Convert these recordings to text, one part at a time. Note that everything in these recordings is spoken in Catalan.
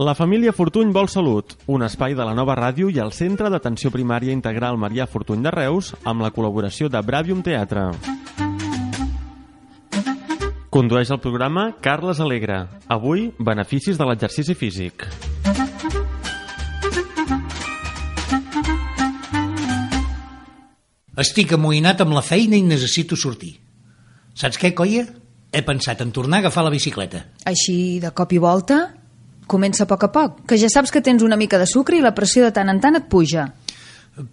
La família Fortuny vol salut, un espai de la nova ràdio i el Centre d'Atenció Primària Integral Marià Fortuny de Reus amb la col·laboració de Bravium Teatre. Condueix el programa Carles Alegre. Avui, beneficis de l'exercici físic. Estic amoïnat amb la feina i necessito sortir. Saps què, colla? He pensat en tornar a agafar la bicicleta. Així, de cop i volta, comença a poc a poc, que ja saps que tens una mica de sucre i la pressió de tant en tant et puja.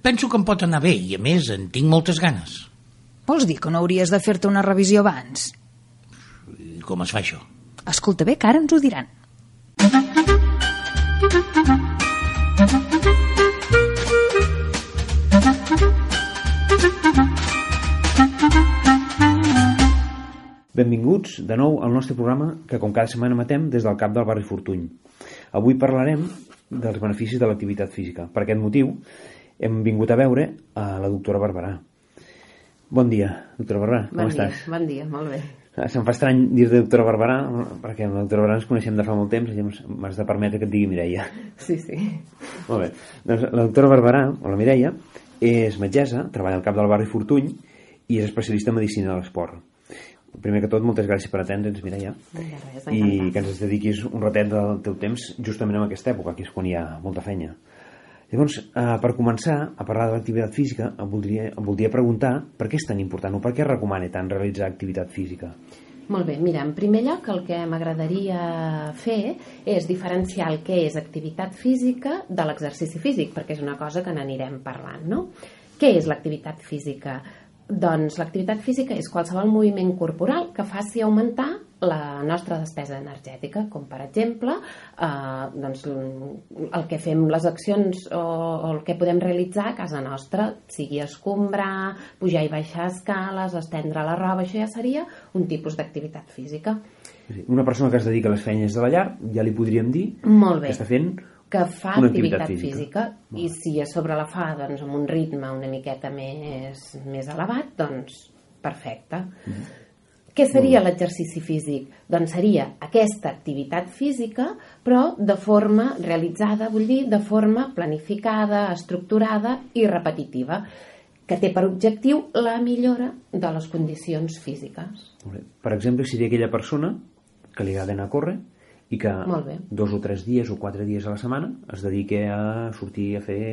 Penso que em pot anar bé i, a més, en tinc moltes ganes. Vols dir que no hauries de fer-te una revisió abans? I com es fa això? Escolta bé, que ara ens ho diran. Benvinguts de nou al nostre programa que com cada setmana matem des del cap del barri Fortuny. Avui parlarem dels beneficis de l'activitat física. Per aquest motiu hem vingut a veure a la doctora Barberà. Bon dia, doctora Barberà, com bon estàs? Dia, bon dia, molt bé. Se'm fa estrany dir-te doctora Barberà, perquè amb la doctora Barberà ens coneixem de fa molt temps i m'has de permetre que et digui Mireia. Sí, sí. Molt bé. Doncs la doctora Barberà, o la Mireia, és metgessa, treballa al cap del barri Fortuny i és especialista en medicina de l'esport. Primer que tot, moltes gràcies per atendre'ns, Mireia. De res, I que ens dediquis un ratet del teu temps justament en aquesta època, que és quan hi ha molta feina. Llavors, eh, per començar a parlar de l'activitat física, em voldria, em voldria preguntar per què és tan important o per què recomana tant realitzar activitat física? Molt bé, mira, en primer lloc el que m'agradaria fer és diferenciar el que és activitat física de l'exercici físic, perquè és una cosa que n'anirem parlant, no? Què és l'activitat física? Doncs l'activitat física és qualsevol moviment corporal que faci augmentar la nostra despesa energètica, com per exemple eh, doncs, el que fem les accions o, o el que podem realitzar a casa nostra, sigui escombrar, pujar i baixar escales, estendre la roba, això ja seria un tipus d'activitat física. Una persona que es dedica a les feines de la llar, ja li podríem dir Molt bé. que està fent que fa Una activitat, activitat física, física. i si a sobre la fa doncs, amb un ritme una miqueta més, més elevat, doncs perfecte. Què seria l'exercici físic? Doncs seria aquesta activitat física, però de forma realitzada, vull dir, de forma planificada, estructurada i repetitiva, que té per objectiu la millora de les condicions físiques. Per exemple, seria aquella persona que li agrada anar a córrer i que dos o tres dies o quatre dies a la setmana es dediqui a sortir a fer...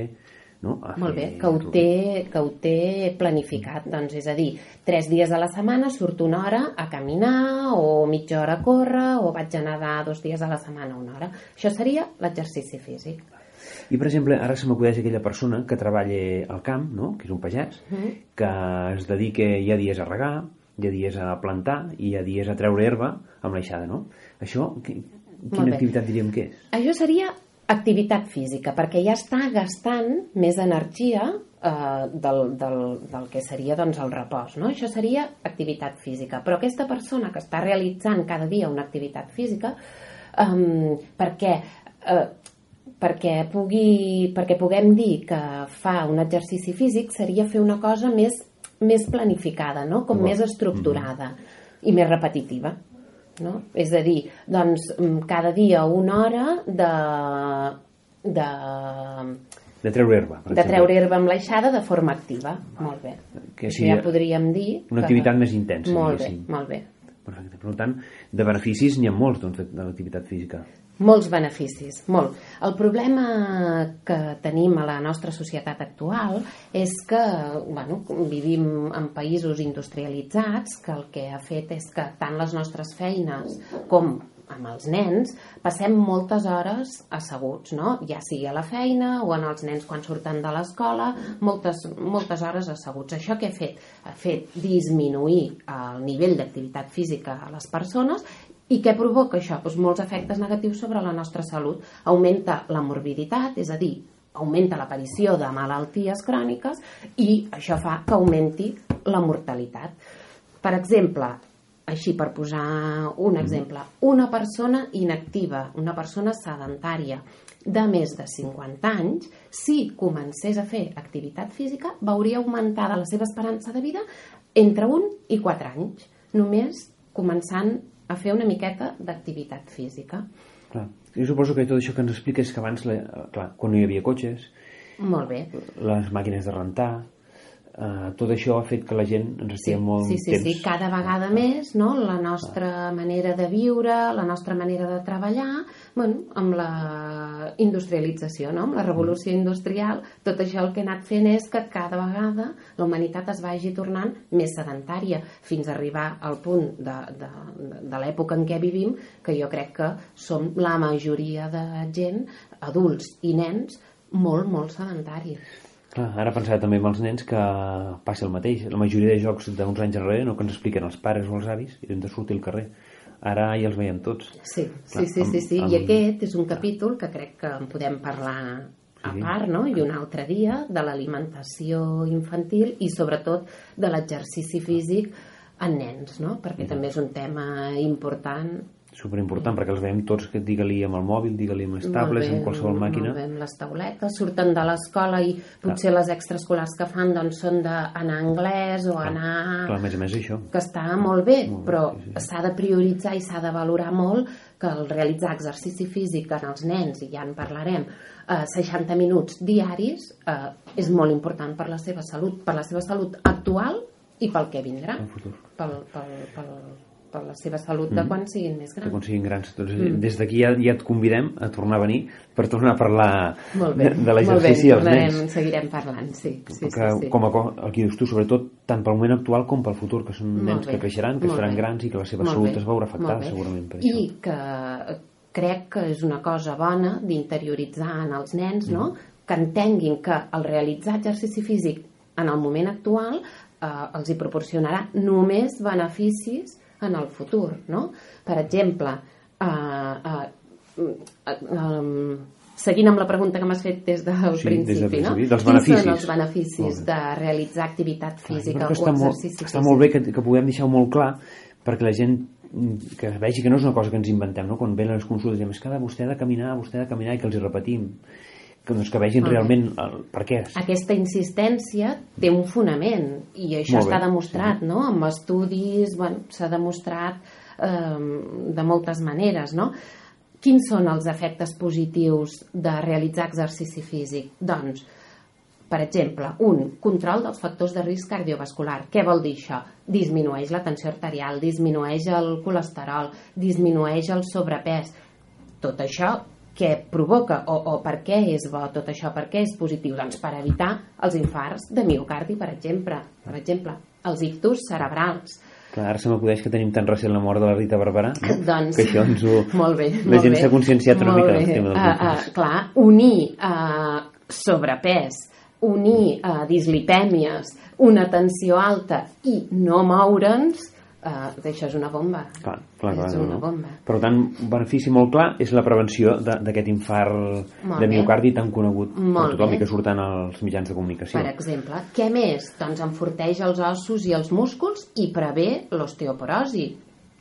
No? A Molt bé, que ho, té, que ho té planificat, doncs, és a dir, tres dies a la setmana surto una hora a caminar o mitja hora a córrer o vaig a nedar dos dies a la setmana una hora. Això seria l'exercici físic. I, per exemple, ara se m'acudeix aquella persona que treballa al camp, no? que és un pagès, Mhm. que es dedica hi ha dies a regar, hi ha dies a plantar i hi ha dies a treure herba amb l'aixada, no? Això, quina bé. activitat diríem que és? Això seria activitat física, perquè ja està gastant més energia eh, del, del, del que seria doncs, el repòs. No? Això seria activitat física. Però aquesta persona que està realitzant cada dia una activitat física, eh, perquè, eh, perquè, pugui, perquè puguem dir que fa un exercici físic, seria fer una cosa més, més planificada, no? com D'acord. més estructurada i més repetitiva. No? És a dir, doncs, mm, cada dia una hora de, de, De treure herba, per de exemple. treure herba amb l'aixada de forma activa. Molt bé. Que sigui ja podríem dir... una que- activitat més intensa, Molt bé, molt bé. Perfecte. Per tant, de beneficis n'hi ha molts doncs, de, de l'activitat física. Molts beneficis, molt. El problema que tenim a la nostra societat actual és que bueno, vivim en països industrialitzats que el que ha fet és que tant les nostres feines com amb els nens passem moltes hores asseguts, no? ja sigui a la feina o en els nens quan surten de l'escola, moltes, moltes hores asseguts. Això què ha fet? Ha fet disminuir el nivell d'activitat física a les persones i què provoca això? Doncs molts efectes negatius sobre la nostra salut. Augmenta la morbiditat, és a dir, augmenta l'aparició de malalties cròniques i això fa que augmenti la mortalitat. Per exemple, així per posar un exemple, una persona inactiva, una persona sedentària de més de 50 anys, si comencés a fer activitat física, veuria augmentada la seva esperança de vida entre 1 i 4 anys, només començant a fer una miqueta d'activitat física. Clar. Jo suposo que tot això que ens explica és que abans, la, clar, quan no hi havia cotxes, Molt bé. les màquines de rentar, eh, tot això ha fet que la gent ens estigui molt sí, sí, temps... sí, cada vegada més no? la nostra manera de viure, la nostra manera de treballar, bueno, amb la industrialització, no? amb la revolució Mm. industrial, tot això el que ha anat fent és que cada vegada la humanitat es vagi tornant més sedentària, fins a arribar al punt de, de, de l'època en què vivim, que jo crec que som la majoria de gent, adults i nens, molt, molt sedentaris. Clar, ara pensava també amb els nens que passa el mateix. La majoria de jocs d'uns anys enrere no que ens expliquen els pares o els avis i hem de sortir al carrer. Ara ja els veiem tots. Sí, Clar, sí, sí, sí, sí. amb- I amb- aquest és un capítol que crec que en podem parlar a part, no? I un altre dia de l'alimentació infantil i sobretot de l'exercici físic en nens, no? Perquè també és un tema important. Superimportant, perquè els veiem tots, que digue-li amb el mòbil, digue-li amb les tablets, amb qualsevol màquina. Molt bé, amb les tauletes, surten de l'escola i potser les extraescolars que fan doncs, són d'anar a anglès o anar... Clar, a més a més això. que està molt bé, Molt bé, però sí, sí. s'ha de prioritzar i s'ha de valorar molt que el realitzar exercici físic en els nens, i ja en parlarem, eh, 60 minuts diaris, eh, és molt important per la seva salut, per la seva salut actual i pel que vindrà, El futur. pel, pel, pel, per la seva salut de quan siguin més grans. quan siguin grans. Doncs, mm. Des d'aquí ja, ja et convidem a tornar a venir per tornar a parlar Molt bé, de, de molt bé, l'exercici als nens. seguirem parlant, sí. sí, que, sí, sí. com a, el que dius tu, sobretot tant pel moment actual com pel futur, que són Molt nens bé, que creixeran, que faran bé. grans i que la seva Molt salut bé, es veurà afectada segurament per I això. que crec que és una cosa bona d'interioritzar en els nens, no? Mm. que entenguin que el realitzar exercici físic en el moment actual eh, els hi proporcionarà només beneficis en el futur. No? Per exemple, eh, eh, eh, eh, seguint amb la pregunta que m'has fet des del Sí, des del principi, no? principi, dels Quins beneficis. són els beneficis de realitzar activitat Clar, física que o està, molt, exercici està físic? molt bé que, que puguem deixar molt clar perquè la gent mm, que vegi que no és una cosa que ens inventem, no? quan venen les consultes diem, és que vostè ha de caminar, vostè ha de caminar i que els hi repetim que, doncs, que vegin Molt bé. realment el, per què és. aquesta insistència té un fonament i això està demostrat no? amb estudis bueno, s'ha demostrat eh, de moltes maneres no? quins són els efectes positius de realitzar exercici físic? doncs per exemple, un, control dels factors de risc cardiovascular. Què vol dir això? Disminueix la tensió arterial, disminueix el colesterol, disminueix el sobrepès. Tot això què provoca o, o per què és bo tot això, per què és positiu? Doncs per evitar els infarts de miocardi, per exemple, per exemple els ictus cerebrals. Clar, ara se m'acudeix que tenim tan recent la mort de la Rita Barberà, no? Doncs, que això ens ho... molt bé, la molt gent s'ha conscienciat una mica del tema Ah, infarts. ah, clar, unir uh, sobrepès, unir uh, dislipèmies, una tensió alta i no moure'ns, això és una bomba. Clar, clar, clar, és una no. bomba. Per tant, un benefici molt clar és la prevenció d'aquest infart Molt de bé. miocardi tan conegut Molt per tothom bé. i que surten als mitjans de comunicació. Per exemple, què més? Doncs enforteix els ossos i els músculs i prevé l'osteoporosi.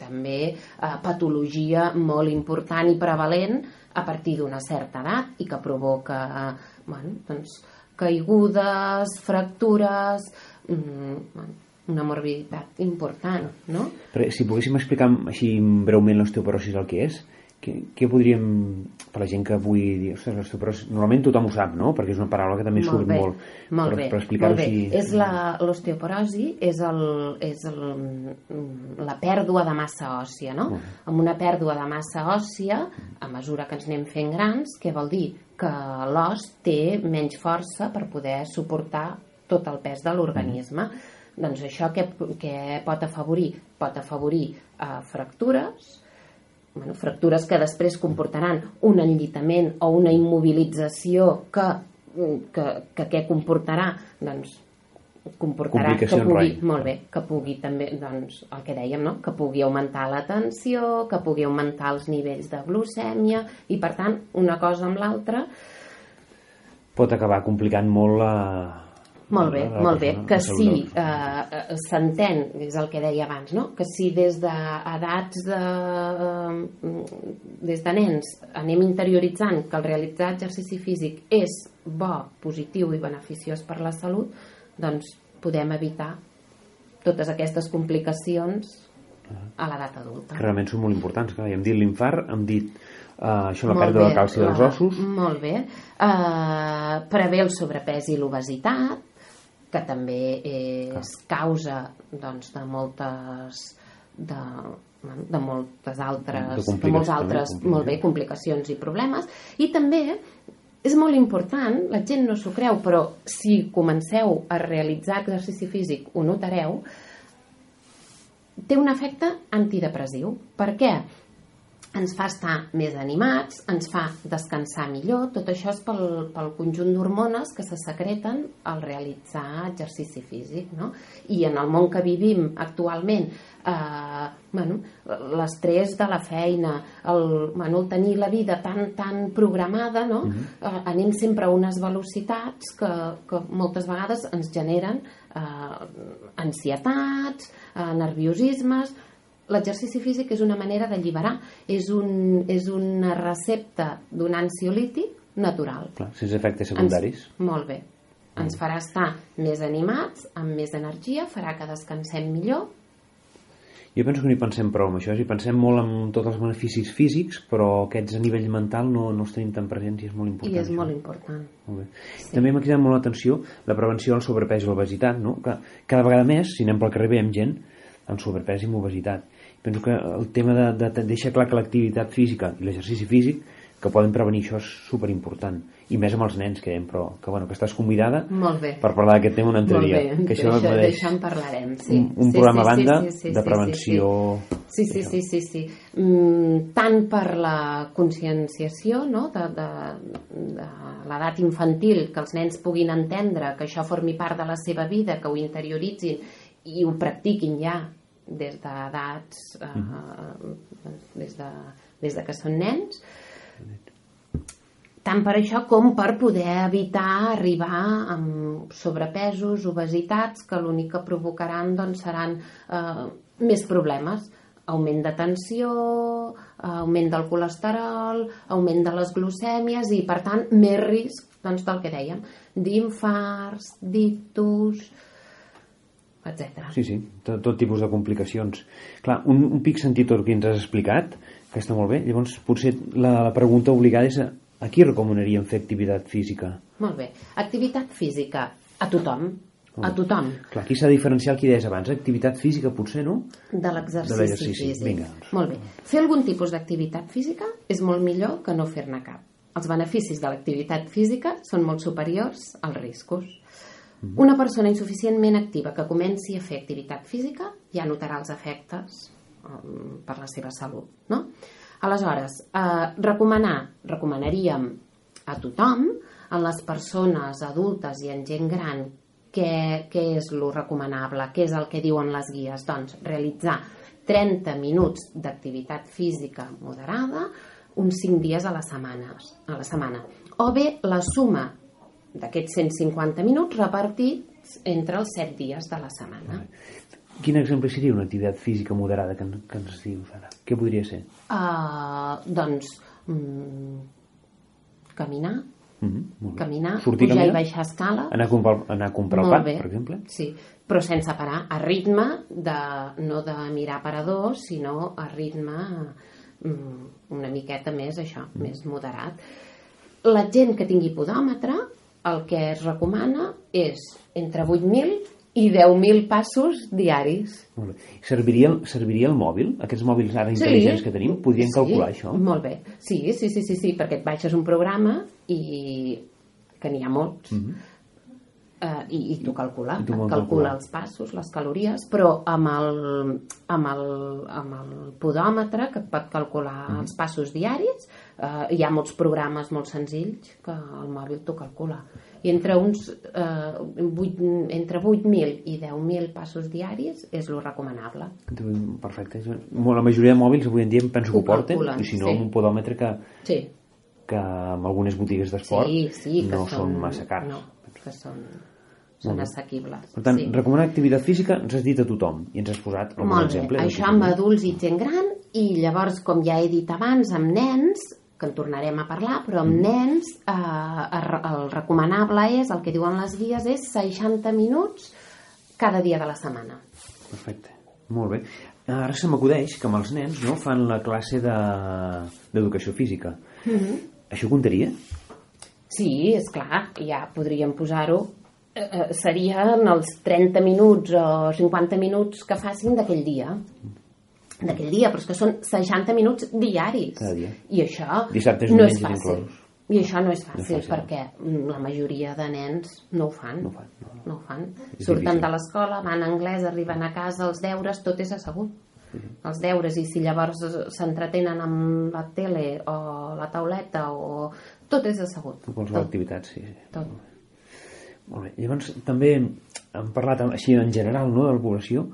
També eh, patologia molt important i prevalent a partir d'una certa edat i que provoca eh, bueno, doncs, caigudes, fractures, mm, bueno, una morbiditat important, no? Però si poguéssim explicar així breument l'osteoporosi el que és, què, què podríem, per la gent que avui dir, ostres, l'osteoporosi, normalment tothom ho sap, no? Perquè és una paraula que també surt bé, molt. molt per, bé, per explicar-ho molt bé. així. És la, l'osteoporosi és, el, és el, la pèrdua de massa òssia, no? Molt bé. Amb una pèrdua de massa òssia, a mesura que ens anem fent grans, què vol dir? Que l'os té menys força per poder suportar tot el pes de l'organisme. Doncs això què, què pot afavorir? Pot afavorir eh, fractures, bueno, fractures que després comportaran un enllitament o una immobilització que, que, que què comportarà? Doncs comportarà que pugui, rai. molt bé, que pugui també, doncs, el que dèiem, no? que pugui augmentar la tensió, que pugui augmentar els nivells de glucèmia i per tant una cosa amb l'altra Pot acabar complicant molt la... Molt bé, la molt bé. persona, Que si de persona. eh, eh, s'entén, és el que deia abans, no? que si des d'edats de, eh, des de nens anem interioritzant que el realitzar exercici físic és bo, positiu i beneficiós per la salut, doncs podem evitar totes aquestes complicacions a l'edat adulta. Que realment són molt importants. Clar, ja hem dit l'infart, hem dit uh, això, la Molt pèrdua bé, de calci dels ossos. Molt bé. Uh, prevé el sobrepès i l'obesitat, que també és causa doncs, de moltes de, de moltes altres De de, molts altres molt bé, complicacions i problemes i també és molt important, la gent no s'ho creu, però si comenceu a realitzar exercici físic ho notareu, té un efecte antidepressiu. Per què? Ens fa estar més animats, ens fa descansar millor, tot això és pel, pel conjunt d'hormones que se secreten al realitzar exercici físic. No? I en el món que vivim actualment, eh, bueno, l'estrès de la feina, el, bueno, el tenir la vida tan, tan programada, no? eh, anem sempre a unes velocitats que, que moltes vegades ens generen eh, ansietats, eh, nerviosismes, l'exercici físic és una manera d'alliberar, és, un, és una recepta d'un ansiolític natural. Clar, sense efectes secundaris. Ens, molt bé. Ens farà estar més animats, amb més energia, farà que descansem millor. Jo penso que no hi pensem prou amb això, si pensem molt en tots els beneficis físics, però aquests a nivell mental no, no els tenim tan presents i és molt important. I és això. molt important. Molt bé. També m'ha cridat molt l'atenció la prevenció del sobrepès i l'obesitat, no? Que cada vegada més, si anem pel carrer, veiem gent amb sobrepès i amb obesitat. Penso que el tema de, de, de deixar clar que l'activitat física i l'exercici físic que poden prevenir això és superimportant i més amb els nens que dèiem, però que, bueno, que estàs convidada Molt bé. per parlar d'aquest tema un altre Molt dia bé, que això d'això, mereix d'això en parlarem, sí. un, un Sí, programa sí, a banda sí, sí, sí, de prevenció Sí, sí, sí, sí, sí. Mm, tant per la conscienciació no? de, de, de l'edat infantil, que els nens puguin entendre que això formi part de la seva vida, que ho interioritzin i ho practiquin ja des d'edats eh, des, de, des de que són nens tant per això com per poder evitar arribar amb sobrepesos, obesitats, que l'únic que provocaran doncs, seran eh, més problemes. Augment de tensió, augment del colesterol, augment de les glucèmies i, per tant, més risc doncs, del que dèiem, d'infarts, d'ictus, etc. Sí, sí, tot, tot tipus de complicacions. Clar, un, un pic sentit tot el que ens has explicat, que està molt bé, llavors potser la, la pregunta obligada és a, a qui recomanaríem fer activitat física? Molt bé. Activitat física a tothom. A tothom. Clar, aquí s'ha de diferenciar el que deies abans, activitat física potser, no? De l'exercici. físic. Vinga, doncs. Molt bé. Fer algun tipus d'activitat física és molt millor que no fer-ne cap. Els beneficis de l'activitat física són molt superiors als riscos. Mhm. Una persona insuficientment activa que comenci a fer activitat física ja notarà els efectes um, per la seva salut. No? Aleshores, eh, recomanar, recomanaríem a tothom, a les persones adultes i en gent gran, què, què és lo recomanable, què és el que diuen les guies? Doncs realitzar 30 minuts d'activitat física moderada uns 5 dies a la setmana, a la setmana. O bé la suma d'aquests 150 minuts repartits entre els 7 dies de la setmana. Quin exemple seria una activitat física moderada que, que ens dius ara? Què podria ser? Uh, doncs, mm, caminar, Mm -hmm, caminar, Sortir a pujar i caminar? baixar escala. Anar a comprar, anar a comprar el pa, bé. per exemple? Sí, però sense parar, a ritme de, no de mirar paradors, sinó a ritme mm, una miqueta més això, Mm. més moderat. La gent que tingui podòmetre, el que es recomana és entre 8.000 i 10.000 passos diaris. Molt bé. Serviria, el- serviria el mòbil? Aquests mòbils ara intel·ligents que tenim, podrien calcular això? Molt bé. Sí, sí, sí, sí, sí, perquè et baixes un programa i que n'hi ha molts. eh, i, i tu calcula, I tu calcula calcular. els passos, les calories, però amb el, amb el, amb el podòmetre que et pot calcular Mhm. els passos diaris, eh, hi ha molts programes molt senzills que el mòbil t'ho calcula. I entre uns eh, 8, entre 8.000 i 10.000 passos diaris és lo recomanable. Perfecte. La majoria de mòbils avui en dia em penso que Ho ho porten, calculen, i si no, sí. un podòmetre que, Sí, que en algunes botigues d'esport sí, sí, no són massa cars. No, que són, són assequibles. Per tant, sí. recomanar activitat física ens has dit a tothom i ens has posat Molt bé, exemple. això amb adults i gent gran i llavors, com ja he dit abans, amb nens, que en tornarem a parlar, però Mm. amb nens eh, el recomanable és, el que diuen les guies, és 60 minuts cada dia de la setmana. Perfecte. Molt bé. ara se m'acudeix que amb els nens no, fan la classe de- d'educació física. Això comptaria? Sí, és clar, ja podríem posar-ho. Eh, eh, serien els 30 minuts o 50 minuts que facin d'aquell dia. D'aquell dia, però és que són 60 minuts diaris. Cada dia. I això Dissabtes, no és fàcil. inclosos. I això no és fàcil, No és fàcil. perquè la majoria de nens no ho fan. No ho fan, no. No ho fan. És Surten difícil. de l'escola, van a anglès, arriben a casa, els deures, tot és assegut. Els deures, i si llavors s'entretenen amb la tele o la tauleta o... Tot és assegut. Qualsevol Tot, activitat, sí. tot. Molt bé. Llavors, també hem parlat així en general no, de la població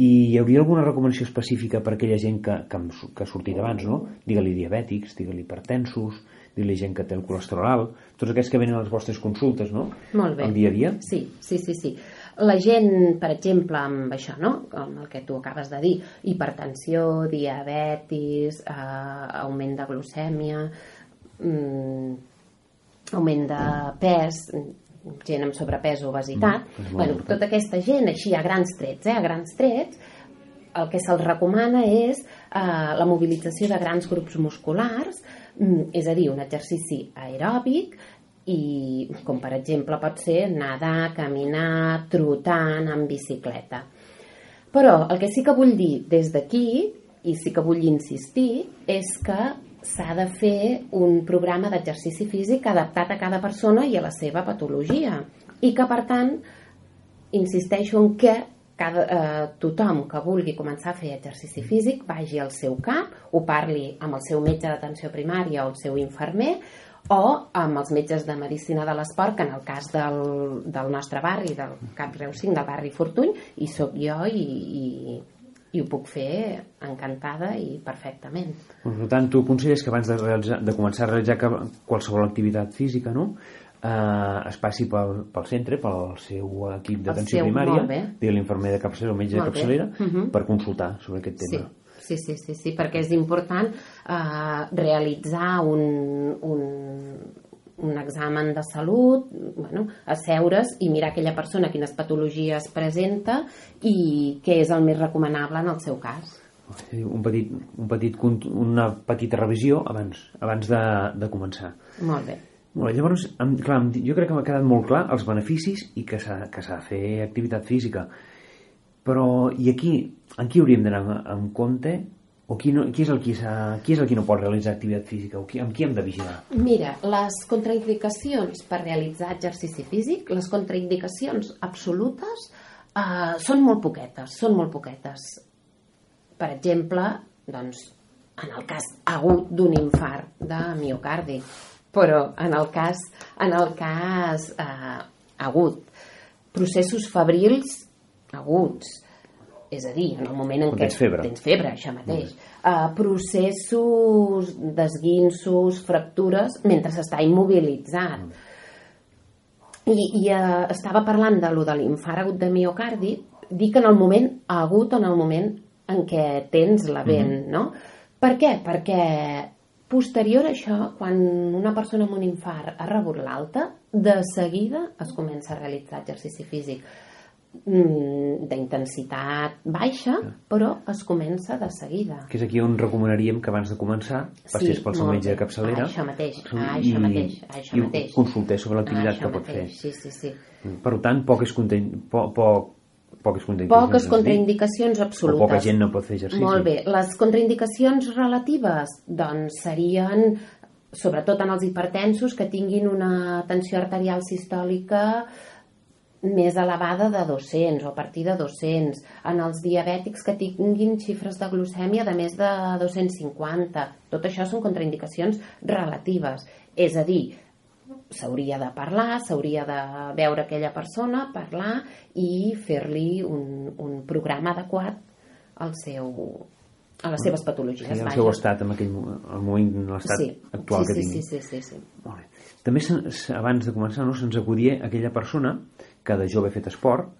i hi hauria alguna recomanació específica per a aquella gent que, que, que ha sortit abans, no? Digue-li diabètics, digue-li hipertensos, digue-li gent que té el colesterol alt, tots aquests que venen a les vostres consultes, no? Molt bé. El dia a dia. Sí, sí, sí, sí. La gent, per exemple, amb això, no? amb el que tu acabes de dir, hipertensió, diabetis, eh, augment de glucèmia, mm, augment de pes, gent amb sobrepès o obesitat, Mm, bueno, important. tota aquesta gent, així a grans trets, eh, a grans trets, el que se'ls recomana és eh, la mobilització de grans grups musculars, mm, és a dir, un exercici aeròbic, i com per exemple pot ser nedar, caminar, trotant en bicicleta. Però el que sí que vull dir des d'aquí, i sí que vull insistir, és que s'ha de fer un programa d'exercici físic adaptat a cada persona i a la seva patologia. I que, per tant, insisteixo en que cada, eh, tothom que vulgui començar a fer exercici físic vagi al seu CAP, ho parli amb el seu metge d'atenció primària o el seu infermer, o amb els metges de medicina de l'esport, que en el cas del, del nostre barri, del CAP Reu 5, del barri Fortuny, hi sóc jo i, i, i ho puc fer encantada i perfectament. Per tant, tu aconselles que abans de, realitzar, de començar a realitzar qualsevol activitat física, no? Eh, es passi pel, pel centre, pel seu equip d'atenció primària, digui l'infermer de capçalera o metge de Molt capçalera, Mhm. per consultar sobre aquest Sí, tema. sí, sí, sí, sí perquè és important eh, realitzar un, un, un examen de salut, bueno, asseure's i mirar aquella persona quines patologies presenta i què és el més recomanable en el seu cas. Un petit, un petit, una petita revisió abans, abans de, de començar. Molt bé. Molt bé, llavors, em, clar, jo crec que m'ha quedat molt clar els beneficis i que s'ha de fer activitat física. Però, i aquí, qui hauríem d'anar en compte? O qui, no, qui, és el qui, qui és el qui no pot realitzar activitat física? O qui, amb qui hem de vigilar? Mira, les contraindicacions per realitzar exercici físic, les contraindicacions absolutes eh, són molt poquetes, són molt poquetes. Per exemple, doncs, en el cas agut d'un infart de miocardi, però en el cas, en el cas eh, agut, processos febrils aguts, és a dir, en el moment en Quan què tens febre. tens febre, això mateix. Uh, processos d'esguinços, fractures, mentre s'està immobilitzat. I, i uh, estava parlant de lo de l'infart agut de miocardi, dic en el moment agut, en el moment en què tens la vent, no? Per què? Perquè posterior a això, quan una persona amb un infart ha rebut l'alta, de seguida es comença a realitzar exercici físic mm, d'intensitat baixa, però es comença de seguida. Que és aquí on recomanaríem que abans de començar passés pel seu metge de capçalera Això mateix, i- això mateix, això i mateix. consultés sobre l'activitat que pot mateix, fer. Sí, sí, sí. Per tant, poques, conten... po, po, poques contraindicacions. Poques contraindicacions absolutes. O poca gent no pot fer exercici. Molt bé. Les contraindicacions relatives, doncs, serien sobretot en els hipertensos que tinguin una tensió arterial sistòlica més elevada de 200 o a partir de 200 en els diabètics que tinguin xifres de glucèmia de més de 250 tot això són contraindicacions relatives és a dir, s'hauria de parlar, s'hauria de veure aquella persona, parlar i fer-li un, un programa adequat al seu, a les seves patologies. Sí, el seu estat en aquell mo- el moment, en l'estat sí. actual sí, que sí, tingui. Sí, sí, sí, sí. Molt bé. També abans de començar no, se'ns acudia aquella persona que de jove ha fet esport,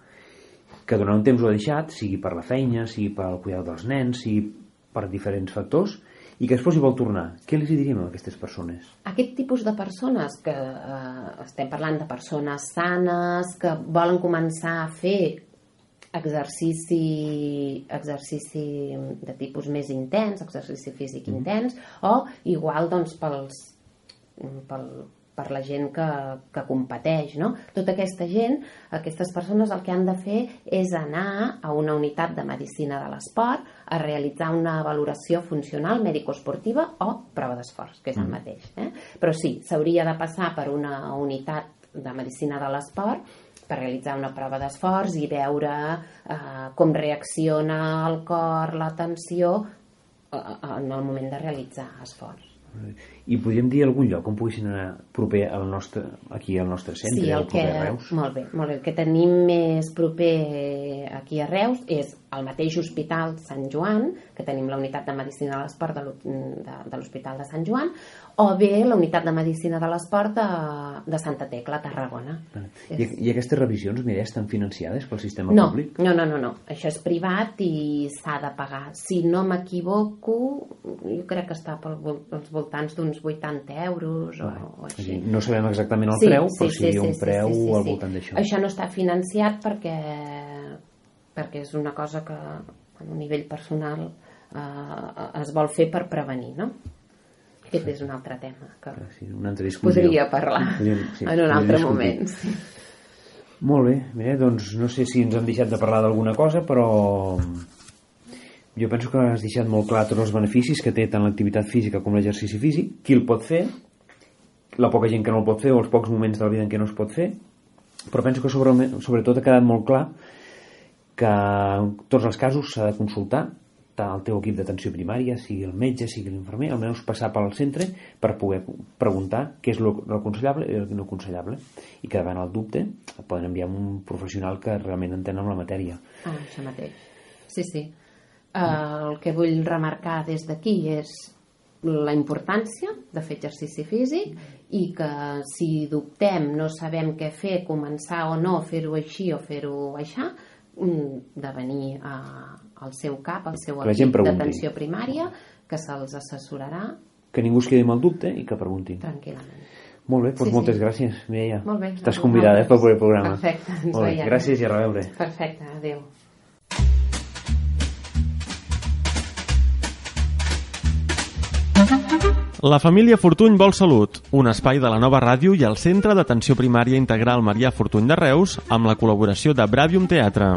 que durant un temps ho ha deixat, sigui per la feina, sigui pel cuidar dels nens, sigui per diferents factors, i que després hi vol tornar. Què els diríem a aquestes persones? Aquest tipus de persones que eh, estem parlant de persones sanes que volen començar a fer exercici, exercici de tipus més intens, exercici físic intens, o igual doncs pels, pel, per la gent que, que competeix, no? Tota aquesta gent, aquestes persones el que han de fer és anar a una unitat de medicina de l'esport a realitzar una valoració funcional mèdico-esportiva o prova d'esforç, que és el mateix. Eh? Però sí, s'hauria de passar per una unitat de medicina de l'esport per realitzar una prova d'esforç i veure eh, com reacciona el cor, la tensió eh, en el moment de realitzar esforç. I podríem dir algun lloc on poguessin anar proper al nostre, aquí al nostre centre, Sí, el al que, proper Reus? molt bé, molt bé. El que tenim més proper aquí a Reus és el mateix Hospital Sant Joan, que tenim la unitat de Medicina de l'Esport de l'ho- de, de l'Hospital de Sant Joan, o bé la unitat de Medicina de l'Esport de, de Santa Tecla, a Tarragona. I, I aquestes revisions, Mireia, estan financiades pel sistema No, públic? no, no, no, no. Això és privat i s'ha de pagar. Si no m'equivoco, jo crec que està pels voltants d'uns 80 euros o, o així. no sabem exactament el preu, però seria un preu al voltant d'això. Això no està financiat perquè, perquè és una cosa que a un nivell personal eh, es vol fer per prevenir, no? Aquest és un altre tema que Ah, Sí, altra discussió. podria parlar Podríem- sí, en un altre discutir. moment. Sí. Molt bé, bé, doncs no sé si ens han deixat de parlar d'alguna cosa, però jo penso que has deixat molt clar tots els beneficis que té tant l'activitat física com l'exercici físic, qui el pot fer, la poca gent que no el pot fer o els pocs moments de la vida en què no es pot fer, però penso que sobre, sobretot ha quedat molt clar que en tots els casos s'ha de consultar tant el teu equip d'atenció primària, sigui el metge, sigui l'infermer, almenys passar pel centre per poder preguntar què és lo, lo aconsellable i el no aconsellable i que davant el dubte et poden enviar un professional que realment entén amb la matèria. Ah, això mateix. Sí, sí. Uh, el que vull remarcar des d'aquí és la importància de fer exercici físic i que si dubtem, no sabem què fer, començar o no, fer-ho així o fer-ho així, de venir a, al seu cap, al seu equip d'atenció primària, que se'ls assessorarà Que ningú es quedi amb el dubte i que preguntin. tranquil·lament. Molt bé, doncs Sí, moltes sí. gràcies, Mireia. Molt bé. Estàs convidada eh, pel proper programa. Perfecte, ens Molt bé, veiem. gràcies i a reveure. Perfecte, adeu. La família Fortuny vol salut, un espai de la nova ràdio i el Centre d'Atenció Primària Integral Marià Fortuny de Reus amb la col·laboració de Bravium Teatre.